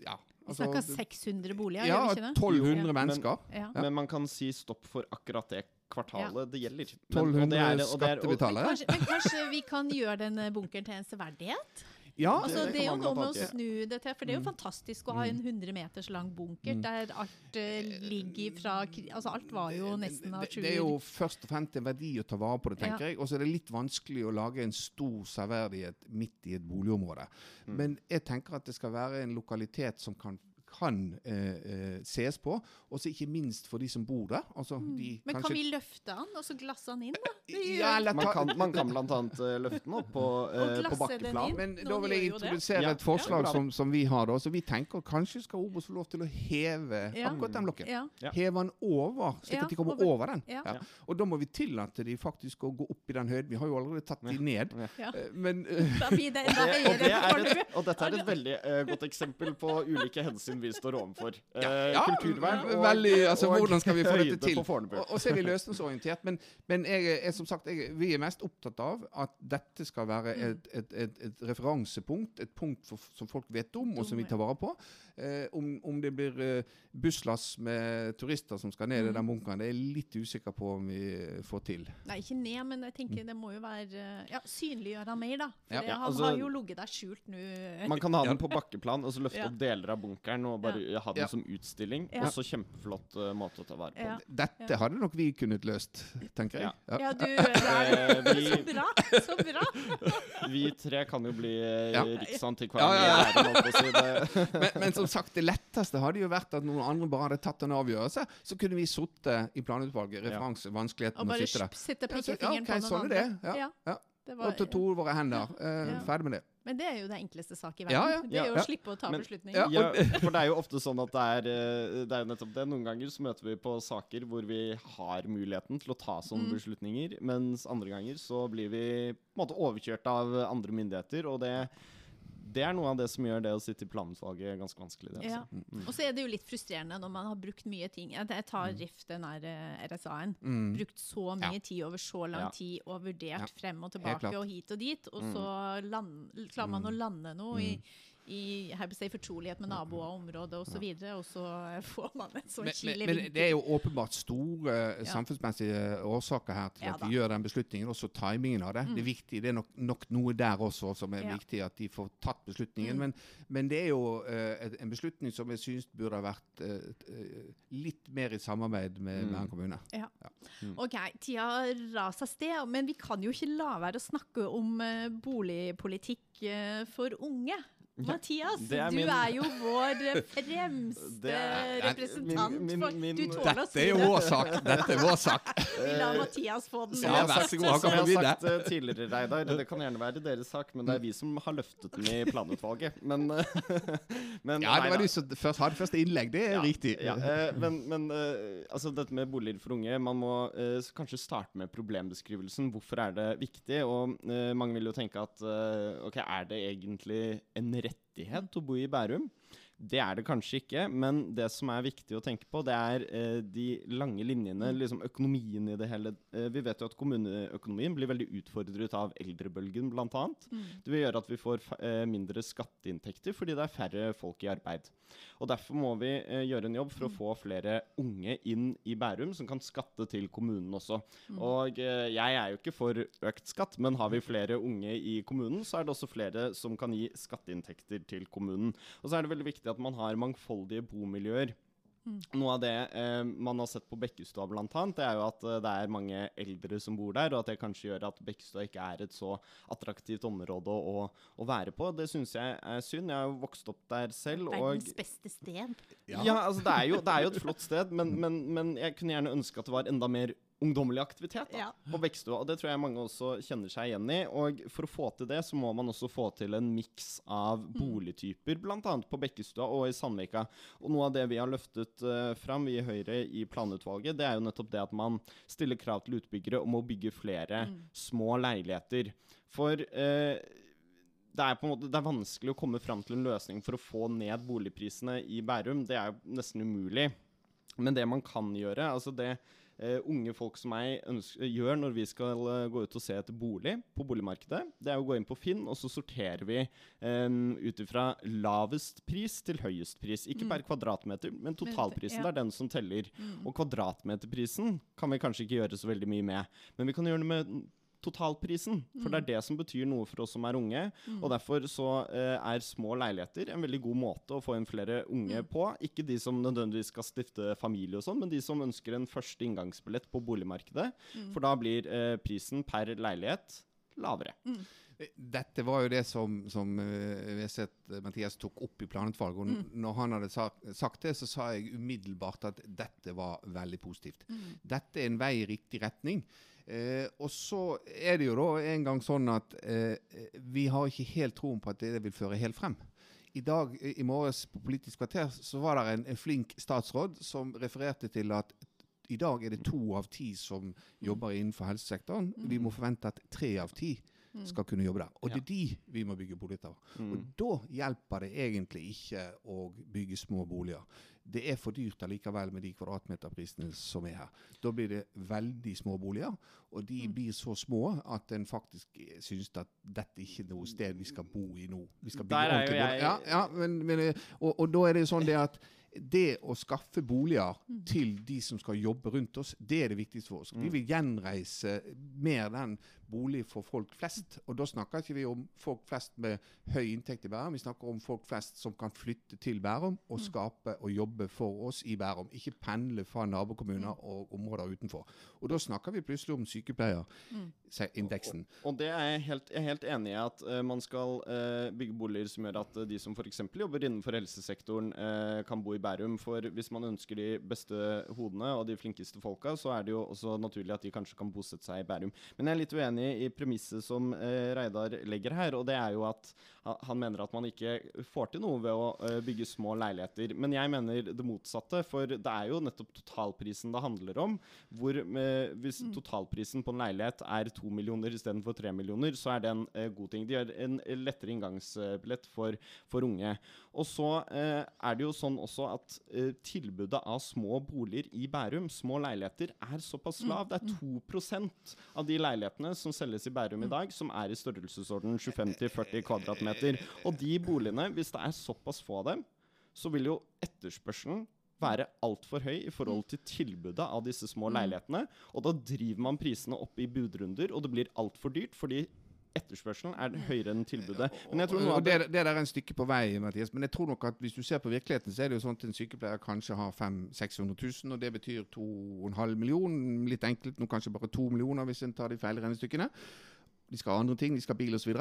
Ja. Vi snakker 600 boliger, ja, gjør vi ikke det? 1200 Ja. mennesker. Ja. Ja. Men man kan si stopp for akkurat det kvartalet det gjelder. Men- 1200 og det er- og det er- og- Men skattebetalere. kanskje, men kanskje vi kan gjøre den bunkeren til en severdighet? Ja, Altså, det det, er jo noe med å snu det til, for det er jo Mm. fantastisk å ha en 100 meters lang bunker Mm. der alt uh, ligger fra Altså, alt var jo nesten av natur. det er jo først og fremst en verdi å ta vare på det, tenker Ja. jeg. Og så er det litt vanskelig å lage en stor severdighet midt i et boligområde. Mm. Men jeg tenker at det skal være en lokalitet som kan kan eh, eh, ses på, og så ikke minst for de som bor der. Altså, de Mm. Men kan vi løfte den, og så glasse den inn, da? Ja, eller Man kan, man kan blant annet eh, løfte den opp på, eh, på bakkeplan. Men Noen da vil jeg introdusere Ja, et forslag ja, som, som vi har. da, så Vi tenker kanskje skal Obos få lov til å heve Ja. akkurat den blokken. Heve den over, slik at de kommer over. over, den. Ja. Ja. Og da må vi tillate de faktisk å gå opp i den høyden. Vi har jo allerede tatt de ned. Eh, Men eh, det og, det er et, og dette er et veldig uh, godt eksempel på ulike hensyn vi står overfor. Ja, ja, kulturvern og, veldig, altså, og hvordan skal vi få dette til? Og, og så er vi løsningsorientert. Men, men jeg er som sagt, jeg, vi er mest opptatt av at dette skal være Mm. et, et, et, et referansepunkt. Et punkt for, som folk vet om, og som vi tar vare på. Eh, om, om det blir eh, busslass med turister som skal ned i Mm. den bunkeren, det er jeg litt usikker på om vi får til. Nei, ikke ned, men jeg tenker det må jo være Ja, synliggjøre mer, da. For Ja. det, han altså- har jo ligget der skjult nå. Man kan ha den på bakkeplan og så løfte Ja. opp deler av bunkeren og bare ha den Ja. som utstilling. Ja. Også kjempeflott uh, måte å ta vare på. Ja. Dette Ja. hadde nok vi kunnet løst, tenker jeg. Ja. Ja, du det er, vi- Så bra! Så bra! Vi tre kan jo bli eh, Ja. riksantikvarer. Ja, ja, ja. si. Men, men som sagt, det letteste hadde jo vært at noen andre bare hadde tatt en avgjørelse. Så kunne vi sittet i planutvalget, referanse, vanskeligheten Og med bare å sitte der. sette Ja, så- ja, pekefingeren ok, på noen sånn andre. det. Ja, ja. det var, Og ta to våre hender. Uh, Ja. Ferdig med det. Men det er jo det enkleste sak i verden. Ja, ja. Det er jo Ja. å slippe å ta Men- beslutninger. Ja. Ja, for det er jo ofte sånn at det er, eh, det er jo nettopp det. Noen ganger så møter vi på saker hvor vi har muligheten til å ta sånne Mm. beslutninger, mens andre ganger så blir vi på en måte overkjørt av andre myndigheter, og det, det er noe av det som gjør det å sitte i planutvalget ganske vanskelig. Det, Ja. altså. Mm. Og så er det jo litt frustrerende når man har brukt mye ting. Jeg tar RIF, den der eh, RSA-en. Mm. Brukt så mye Ja. tid over så lang Ja. tid og vurdert frem og tilbake og hit og dit, og Mm. så land, klarer man å lande noe i, i si, fortrolighet med naboer og området osv., og, så videre, og så får man en sånn Men, vinter. men, men det er jo åpenbart store Ja. samfunnsmessige årsaker her til Ja at da. vi gjør den beslutningen. Også timingen av det. Det er viktig, det er nok, nok noe der også som er Ja. viktig, at de får tatt beslutningen. Mm. Men, men det er jo uh, en beslutning som jeg syns burde ha vært eh, eh, litt mer i samarbeid med Mm. Mæren kommune. OK, tida raser av sted, men vi kan jo ikke la være å snakke om uh, boligpolitikk eh, for unge. Mathias, er du min- er jo vår fremste er- representant. min- min- min- du tåler å si det. vår sak! Dette er vår sak. Vi lar Mathias få den. Som Ja, vær så god, han kan som jeg har sagt eh, tidligere, Reidar, det kan gjerne være deres sak, men det er vi som har løftet den i planutvalget. Men, eh, men Ja, det var du som først hadde første innlegg. Det er Ja, riktig. Ja, eh, men men altså dette med boliger for unge, man må kanskje starte med problembeskrivelsen. Hvorfor er det viktig? Og mange vil jo tenke at ok, er det egentlig en rettighet å bo i Bærum? Det er det kanskje ikke, men det som er viktig å tenke på, det er eh, de lange linjene, liksom økonomien i det hele. Eh, vi vet jo at kommuneøkonomien blir veldig utfordret av eldrebølgen, bl.a. Det vil gjøre at vi får eh, mindre skatteinntekter fordi det er færre folk i arbeid. Og Derfor må vi eh, gjøre en jobb for å få flere unge inn i Bærum som kan skatte til kommunen også. Og eh, jeg er jo ikke for økt skatt, men har vi flere unge i kommunen, så er det også flere som kan gi skatteinntekter til kommunen. Og så er det veldig viktig at man har mangfoldige bomiljøer. Noe av det eh, man har sett på Bekkestua det er jo at eh, det er mange eldre som bor der, og at det kanskje gjør at Bekkestua ikke er et så attraktivt område å, å være på. Det syns jeg er synd. Jeg har jo vokst opp der selv. og... Verdens beste sted. Ja, altså det er, jo, det er jo et flott sted, men, men, men jeg kunne gjerne ønske at det var enda mer ungdommelig aktivitet da, Ja. på Bekkestua. Og det tror jeg mange også kjenner seg igjen i. Og for å få til det, så må man også få til en miks av boligtyper, bl.a. på Bekkestua og i Sandvika. Og noe av det vi har løftet uh, fram, vi i Høyre i planutvalget, det er jo nettopp det at man stiller krav til utbyggere om å bygge flere små leiligheter. For uh, det er, måte, det er vanskelig å komme fram til en løsning for å få ned boligprisene i Bærum. Det er jo nesten umulig. Men det man kan gjøre, altså det eh, unge folk som meg ønsker, gjør når vi skal uh, gå ut og se etter bolig på boligmarkedet, det er å gå inn på Finn, og så sorterer vi um, ut ifra lavest pris til høyest pris. Ikke per kvadratmeter, men totalprisen. ja. Det er den som teller. Og kvadratmeterprisen kan vi kanskje ikke gjøre så veldig mye med, men vi kan gjøre noe med totalprisen. For det er det som betyr noe for oss som er unge. Og derfor så eh, er små leiligheter en veldig god måte å få inn flere unge på. Ikke de som nødvendigvis skal stifte familie og sånn, men de som ønsker en første inngangsbillett på boligmarkedet. For da blir eh, prisen per leilighet lavere. Dette var jo det som, som eh, vi har sett eh, Mathias tok opp i planutvalget. Og mm. når han hadde sagt, sagt det, så sa jeg umiddelbart at dette var veldig positivt. Dette er en vei i riktig retning. Eh, og så er det jo da en gang sånn at eh, vi har ikke helt troen på at det vil føre helt frem. I dag, i morges på Politisk kvarter så var det en, en flink statsråd som refererte til at i dag er det to av ti som jobber innenfor helsesektoren. Vi må forvente at tre av ti skal kunne jobbe der. Og det er de vi må bygge boliger av. Og da hjelper det egentlig ikke å bygge små boliger. Det er for dyrt allikevel med de kvadratmeterprisene som er her. Da blir det veldig små boliger, og de blir så små at en faktisk synes syns at dette ikke er noe sted vi skal bo i nå. Vi skal bygge ordentlig bolig. Ja, ja, men, men, eh, og, og da er det sånn det at det å skaffe boliger til de som skal jobbe rundt oss, det er det viktigste for oss. Vi vil gjenreise mer den bolig for folk flest. Og da snakker ikke vi om folk flest med høy inntekt i Bærum, vi snakker om folk flest som kan flytte til Bærum og skape og jobbe for oss i Bærum. Ikke pendle fra nabokommuner og områder utenfor. Og da snakker vi plutselig om sykepleierindeksen. Og det er jeg helt, jeg er helt enig i at uh, man skal uh, bygge boliger som gjør at uh, de som f.eks. jobber innenfor helsesektoren, kan bo i Bærum. For hvis man ønsker de beste hodene og de flinkeste folka, så er det jo også naturlig at de kanskje kan bosette seg i Bærum. Men jeg er litt uenig i premisset som eh, Reidar legger her, og det er jo at han mener at man ikke får til noe ved å eh, bygge små leiligheter. Men jeg mener det motsatte, for det er jo nettopp totalprisen det handler om. Hvor eh, hvis totalprisen på en leilighet er to millioner istedenfor tre millioner, så er det en god ting. De gjør en lettere inngangsbillett for, for unge. Og så er det jo sånn også at tilbudet av små boliger i Bærum, små leiligheter, er såpass lav. Det er 2% av de leilighetene som selges i Bærum i dag, som er i størrelsesorden 25-40 kvadratmeter. Og de boligene, hvis det er såpass få av dem, så vil jo etterspørselen være altfor høy i forhold til tilbudet av disse små leilighetene. Og da driver man prisene opp i budrunder, og det blir altfor dyrt fordi etterspørselen er høyere enn tilbudet. Men jeg tror noe det, det der er en stykke på vei, Mathias. Men jeg tror nok at hvis du ser på virkeligheten, så er det jo sånn at en sykepleier kanskje har 500 600 000, og det betyr 2,5 millioner. Litt enkelt nå kanskje bare 2 millioner hvis en tar de feil regnestykkene. De skal ha andre ting, de skal ha bil osv.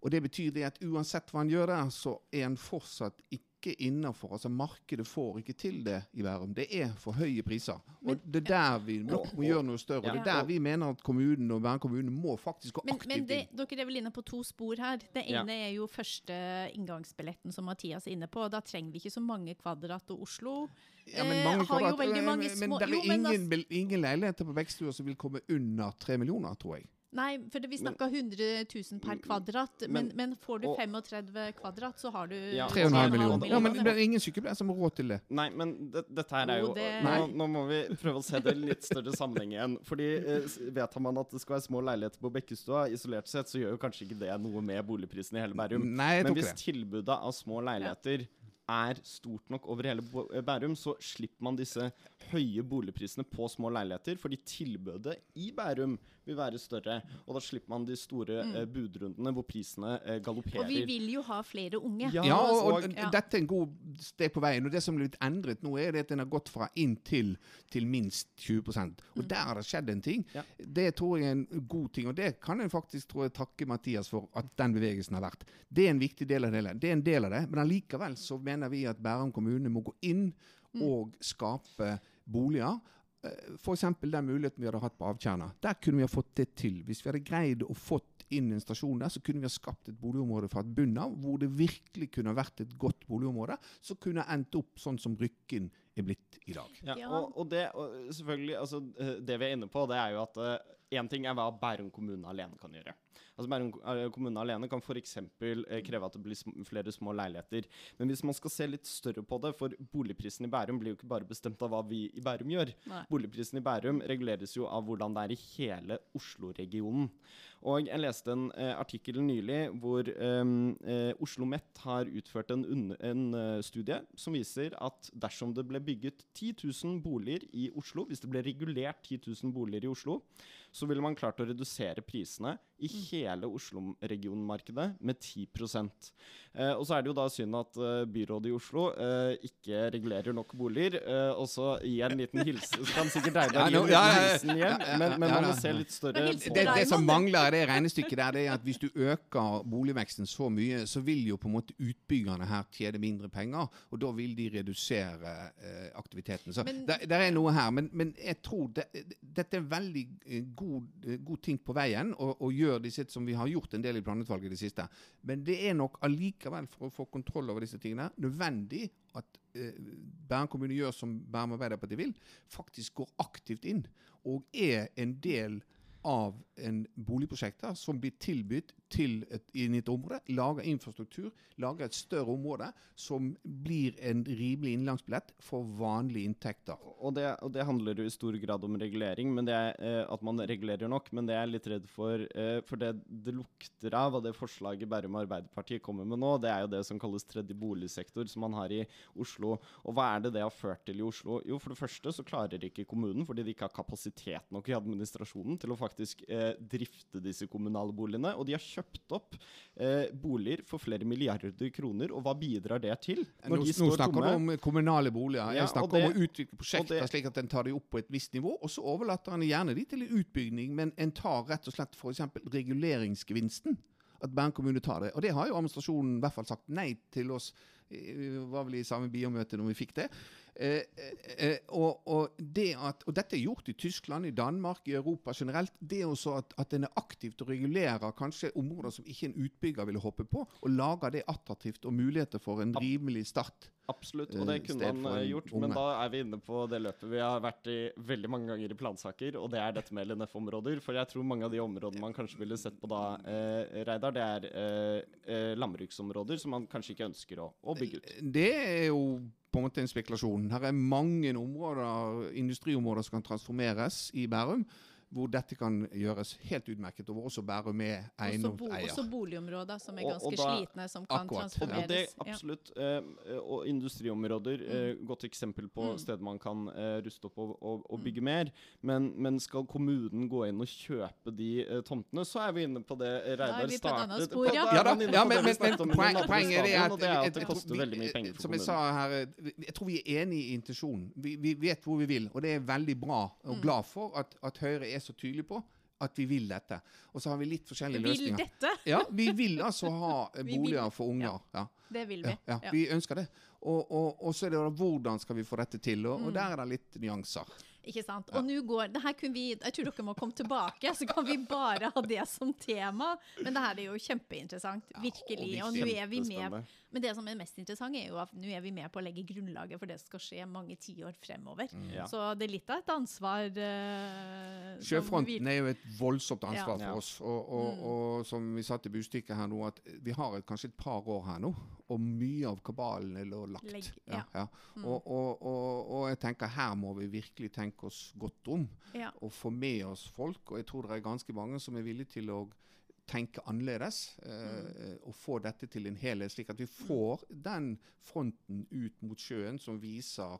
Og det betyr det at uansett hva en gjør der, så er en fortsatt ikke innafor. Altså markedet får ikke til det i Bærum. Det er for høye priser. Og det er der vi nok må gjøre noe større. Ja. det er der vi mener at kommunen og Bærum kommune må faktisk gå Men, aktivt men det, dere er vel inne på to spor her. Det Ja. ene er jo første inngangsbilletten som Mathias er inne på. Da trenger vi ikke så mange kvadrat. Og Oslo Ja, men eh, har jo veldig mange men, små men det er jo, ingen, ingen leiligheter på Bekkestua som vil komme under tre millioner, tror jeg. Nei, for det, vi snakka 100 000 per kvadrat. Men, Men- men, får du og- 35 kvadrat, så har du Ja, 3,5 3,5 millioner. Ja, men det er ingen sykepleiere som har råd til det. Nei, men det, dette her er Jo, det- nå, nå må vi prøve å se det i litt større sammenheng igjen. Fordi eh, Vedtar man at det skal være små leiligheter på Bekkestua, isolert sett, så gjør jo kanskje ikke det noe med boligprisene i hele Bærum. Nei, Men hvis det. tilbudet av små leiligheter er stort nok over hele eh, Bærum, så slipper man disse høye boligprisene på små leiligheter, fordi tilbudet i Bærum vil være større. Og da slipper man de store mm. budrundene hvor prisene eh, galopperer. Og vi vil jo ha flere unge. Ja, Ja, og, og og- ja. dette er en god steg på veien. Og det som er blitt endret nå, er det at den har gått fra inn til, til minst 20% Og der har det skjedd en ting. Ja. Det tror jeg er en god ting, og det kan jeg faktisk tror jeg, takke Mathias for at den bevegelsen har vært. Det er en viktig del av det hele. Det er en del av det, men allikevel så mener vi at Bærum kommune må gå inn og skape boliger. F.eks. den muligheten vi hadde hatt på Avtjerna. Der kunne vi ha fått det til. Hvis vi hadde greid å fått inn en stasjon der, så kunne vi ha skapt et boligområde fra et bunn av, hvor det virkelig kunne ha vært et godt boligområde, som kunne endt opp sånn som Rykken er blitt i dag. Ja. Og, og det og selvfølgelig, altså, eh, det vi er inne på, det er jo at én ting er hva Bærum kommune alene kan gjøre. Altså Bærum eh, kommune alene kan f.eks. Uh, kreve at det blir sm flere små leiligheter. Men hvis man skal se litt større på det, for boligprisen i Bærum blir jo ikke bare bestemt av hva vi i Bærum gjør. Nei. Boligprisen i Bærum reguleres jo av hvordan det er i hele Oslo-regionen. Og jeg leste en eh, artikkel nylig hvor ehm, eh, Oslo Met har utført en, en eh, studie som viser at dersom det ble bygget 10 000 boliger i Oslo, hvis det ble regulert 10 000 boliger i Oslo, så ville man klart å redusere prisene i hele Oslo-regionmarkedet med 10 eh, Og så er det jo da synd at eh, byrådet i Oslo eh, ikke regulerer nok boliger. Eh, og så gi en liten hilsen Så kan sikkert deg Ja, gi en liten ja, ja, hilsen hjem, ja, men, men man må se litt større på Det, det som mangler i det regnestykket der, det er at hvis du øker boligveksten så mye, så vil jo på en måte utbyggerne her tjene mindre penger, og da vil de redusere eh, aktiviteten. Så Men- det er noe her. Men, men jeg tror det, dette er en veldig eh, god, god ting på veien, å å de sitter, som vi har gjort en del i planutvalget i det siste. Men det er nok allikevel, for å få kontroll over disse tingene, nødvendig at eh, Bærum kommune gjør som Bærum Arbeiderparti vil, faktisk går aktivt inn og er en del av en boligprosjekter som blir tilbudt til et, inn i et område, lager infrastruktur, lager et større område som blir en rimelig innenlandsbillett for vanlige inntekter. Og det, og det handler jo i stor grad om regulering, men det er eh, at man regulerer nok. Men det jeg er litt redd for, eh, for det det lukter av, og det forslaget Bærum Arbeiderpartiet kommer med nå, det er jo det som kalles tredje boligsektor, som man har i Oslo. Og hva er det det har ført til i Oslo? Jo, for det første så klarer ikke kommunen, fordi de ikke har kapasitet nok i administrasjonen til å faktisk eh, drifte disse kommunale boligene. Og de har kjøpt opp eh, boliger for flere milliarder kroner, og hva bidrar det til? Nå, nå snakker du om kommunale boliger. Ja, Jeg snakker det- om å utvikle prosjekter det- slik at en tar de opp på et visst nivå, og så overlater en gjerne de til utbygging, men en tar rett og slett f.eks. reguleringsgevinsten. At Bern kommune tar det. Og det har jo administrasjonen i hvert fall sagt nei til oss. Vi var vel i samme biomøte når vi fikk det. Eh, eh, eh, og, og, det at, og dette er gjort i Tyskland, i Danmark, i Europa generelt. Det er også at, at en er aktivt og regulerer kanskje områder som ikke en utbygger ville hoppe på, og lager det attraktivt og muligheter for en rimelig start. Absolutt, og det eh, kunne han man eh, gjort. Men da er vi inne på det løpet vi har vært i veldig mange ganger i plansaker, og det er dette med LNF-områder. For jeg tror mange av de områdene man kanskje ville sett på da, eh, Reidar, det er eh, eh, landbruksområder som man kanskje ikke ønsker å, å bygge ut. Det er jo på en måte en spekulasjon. Her er mange områder, industriområder som kan transformeres i Bærum, hvor dette kan gjøres helt utmerket, og hvor også Bærum er Også, bo, også boligområder som er ganske og da- slitne, som kan Akkurat. transformeres. og det transformeres. Ja. absolutt. Eh, og industriområder, eh, godt eksempel på Mm. steder man kan eh, ruste opp og, og, og bygge mer. Men, men skal kommunen gå inn og kjøpe de eh, tomtene, så er vi inne på det Reidar startet spor, ja. Ja da, ja, men, men, men i poeng, poenget er at, det er at det koster vi- veldig mye penger for Som jeg sa her, jeg tror vi er enige i intensjonen. Vi, vi vet hvor vi vil, og det er veldig bra og Mm. glad for at, at Høyre er så tydelig på at vi vil dette. Og så har vi litt forskjellige Vil løsninger. dette? Ja, vi vil altså ha boliger Vi vil- boliger for unger. Ja. Det vil vi. Ja, ja, Ja. vi ønsker det. Og, og, og så er det da hvordan skal vi få dette til, og, Mm. og der er det litt nyanser. Ikke sant? Og nå går, det her kunne vi, Jeg tror dere må komme tilbake, så kan vi bare ha det som tema. Men det her er jo kjempeinteressant. Virkelig. Og nå er vi med Men det som er mest interessant, er jo at nå er vi med på å legge grunnlaget for det som skal skje mange tiår fremover. Ja. Så det er litt av et ansvar. Uh, Sjøfronten er jo et voldsomt ansvar Ja. for oss. Og, og, Mm. og som vi satt i budstykket her nå, at vi har et, kanskje et par år her nå, og mye av kabalen er lagt. Legg- ja. Mm. Og, og, og, og jeg tenker her må vi virkelig tenke oss godt om, Ja. og få med oss folk. Og jeg tror det er ganske mange som er villige til å tenke annerledes, eh, og få dette til en helhet, slik at vi får den fronten ut mot sjøen som viser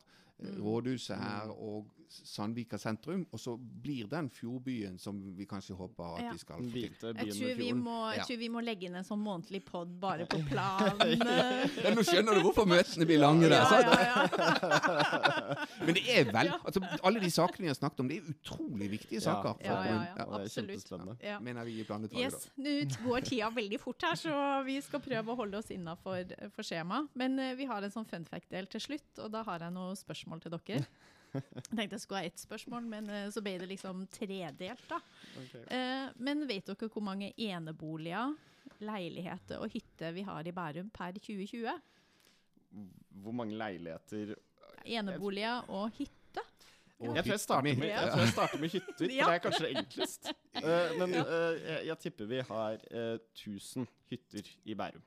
rådhuset her og Sandvika sentrum, og så blir den fjordbyen som vi kanskje håper at Ja. vi skal få til. Jeg tror, vi må, jeg Ja. tror vi må legge inn en sånn månedlig pod bare på planen. Ja, nå skjønner du hvorfor møtene blir lange der. Men det er vel altså, Alle de sakene vi har snakket om, det er utrolig viktige saker. Ja, ja, ja. Absolutt. Ja. Mener vi i planutvalget, Yes, Nå går tida veldig fort her, så vi skal prøve å holde oss innafor for skjema. Men uh, vi har en sånn fun fact-del til slutt, og da har jeg noen spørsmål til dere. Jeg tenkte jeg skulle ha ett spørsmål, men eh, så ble det liksom tredelt, da. Okay. Eh, men vet dere hvor mange eneboliger, leiligheter og hytter vi har i Bærum per 2020? Hvor mange leiligheter Eneboliger og hytter. Og Jeg tror jeg starter med jeg tror jeg starter med hytter, for det er kanskje det enklest. Eh, men eh, jeg, jeg tipper vi har eh, 1000 hytter i Bærum.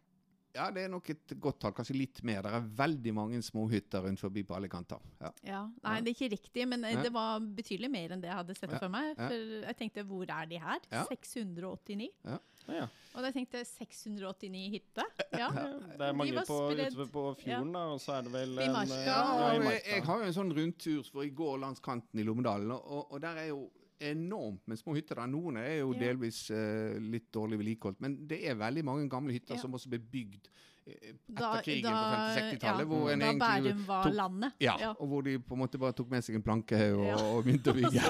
Ja, det er nok et godt tall. Kanskje litt mer. Det er veldig mange småhytter rundt forbi på alle kanter. Ja. Ja, Nei, det er ikke riktig, men eh, det var betydelig mer enn det jeg hadde sett Ja, for meg. For jeg tenkte, hvor er de her? Ja. 689. Ja, ja. Og da tenkte jeg 689 hytter. Ja. Det er mange de på, ute på fjorden, da, og så er det vel I Marka. En, Ja, ja, i jeg, Marka. jeg har jo en sånn rundtur hvor jeg går langs kanten i Lommedalen, og, og der er jo enormt med små hytter. Noen er jo delvis uh, litt dårlig vedlikeholdt, men det er veldig mange gamle hytter som også blir bygd etter Da- krigen da- på 50-60-tallet. ja, hvor en Da egentlig Bærum var tok- landet. ja, Ja. og hvor de på en måte bare tok med seg en plankehaug og, Ja. og begynte å bygge.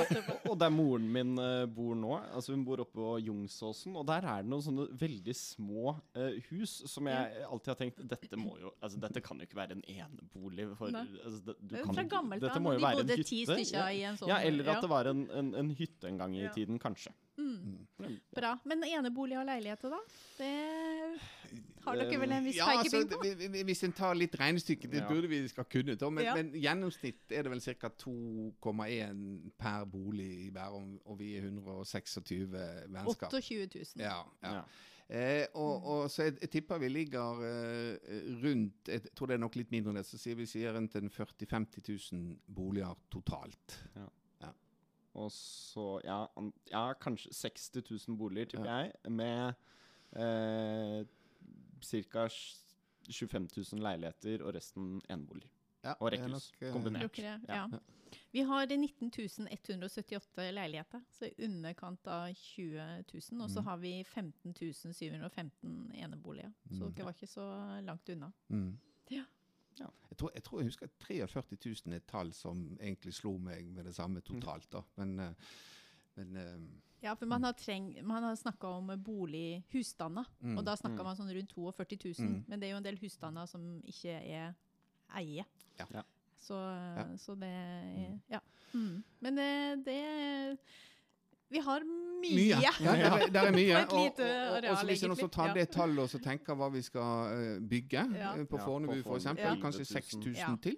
Og- Og der moren min eh, bor nå, altså hun bor oppe på Jungsåsen, og der er det noen sånne veldig små uh, hus som jeg alltid har tenkt Dette må jo, altså dette kan jo ikke være en enebolig for altså, det, du kan fra gammelt av. De bodde ti stykker Ja. i en sånn ja, eller at ja. det var en, en, en hytte en gang i Ja. tiden, kanskje. Mm. Mm. Bra. Men enebolig og leiligheter, da? Det har dere vel en viss Ja, pekepinn på? Altså, vi- Hvis en tar litt regnestykke, det Ja. burde vi skal kunne, da, men, Ja. men gjennomsnitt er det vel ca. 2,1 per bolig i Bærum, og vi er 126 mennesker. 28 000. Ja, ja. Ja. Eh, og, og så jeg, jeg tipper vi ligger eh, rundt Jeg tror det er nok litt mindre enn det. Så sier vi sier rundt en 40 000-50 000 boliger totalt. Og så, ja, ja kanskje 60 000 boliger, tipper Ja. jeg, med eh, ca. 25 000 leiligheter og resten eneboliger. Ja, Og rekkehus. nok, eh, kombinert. Dere, Ja. ja. Vi har 19 178 leiligheter, så i underkant av 20 000. Og så Mm. har vi 15 715 eneboliger, så Mm. dere var ikke så langt unna. Mm. Ja. Ja. Jeg, tror, jeg tror jeg husker at 43 000 er et tall som egentlig slo meg med det samme totalt. da. Men, eh, men eh, Ja, for man har, treng, man har snakka om bolig, husstander, Mm, og da snakka mm. man sånn rundt 42 000. Mm. Men det er jo en del husstander som ikke er eie. Ja. Så, Ja. så det er Mm. Ja. Mm. Men det, det Vi har mye. Mye. Ja, ja, er- det er mye. Og, og, og, og så hvis en også tar det tallet og så tenker hva vi skal eh, bygge Ja. eh, på Fornebu f.eks., Fornebu. kanskje 6000 Ja. til?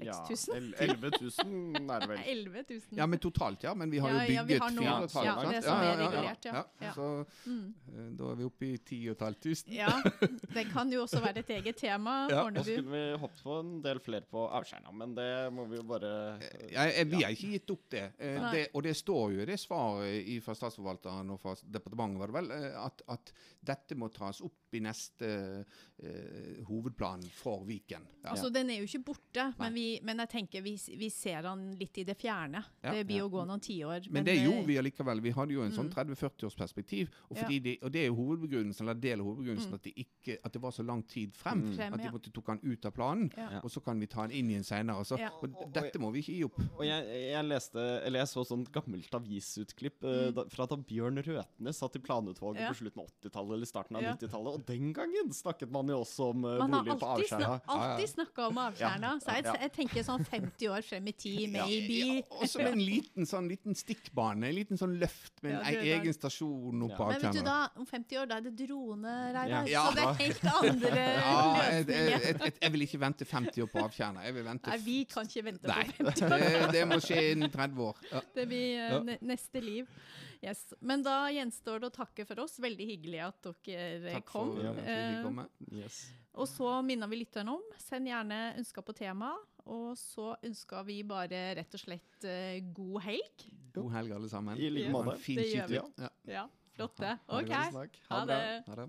6000? Ja, 11 000 er det vel. 11 000. Ja, men totalt, ja. Men vi har Ja, jo ja, vi bygget har noen, fire og et halvt, ja, sant? det som er regulert, ja. Ja. Så Mm. eh, da er vi oppe i 10 500. Ja, det kan jo også være et eget tema. Ja. Fornebu. skulle vi hoppet på en del flere på avskjerna, men det må vi jo bare eh, Ja, eh, vi har ikke gitt opp det. Det. Og det står jo i det svaret fra statsforvalteren og fra departementet, var det vel, at, at dette må tas opp i neste uh, hovedplan for Viken. Ja. Altså, Den er jo ikke borte, men, vi, men jeg tenker vi, vi ser han litt i det fjerne. Ja. det blir Ja. jo gå noen tiår. Men det gjorde vi allikevel. Vi hadde jo en sånn Mm. 30-40 års perspektiv. Og, Ja. de, og det er jo hovedbegrunnelsen, eller del av hovedbegrunnelsen Mm. at, det ikke, at det var så lang tid frem. Mm. Frem, At de måtte tok han ut av planen. Ja. Og så kan vi ta han inn igjen seinere. Så, Ja. og dette må vi ikke gi opp. Og jeg, jeg leste, eller jeg så sånt gammelt avisutklipp eh, Mm. da, fra da Bjørn Røtnes satt i planutvalget Ja. på slutten av 80-tallet eller starten av Ja. 90-tallet. Og den gangen snakket man jo også om uh, Man har boliger på avskjerna Man har alltid snakka om avskjærna, så jeg, Ja. jeg tenker sånn 50 år frem i tid, maybe. Ja, og så med en liten sånn liten stikkbane, en liten sånn løft med en Ja, egen stasjon oppe på Men vet du da, om 50 år, da er det drone, Reidar. Ja. Så det er helt andre Ja, løsninger. jeg, jeg, jeg vil ikke vente 50 år på Avtjerner. Jeg vil vente Nei, vi kan ikke vente Nei, på 50 år. det, det må skje innen 30 år. Ja. Det blir eh, Ja. ne neste liv. Yes. Men da gjenstår det å takke for oss. Veldig hyggelig at dere Takk kom. for at vi fikk Eh, komme. Yes. Og så minner vi lytterne om, send gjerne ønsker på tema. Og så ønsker vi bare rett og slett eh, god helg. God helg, alle sammen. I like måte. Fin Det gjør vi. skyting. Ja. Ja, flott det. OK. Ha det. Ha det.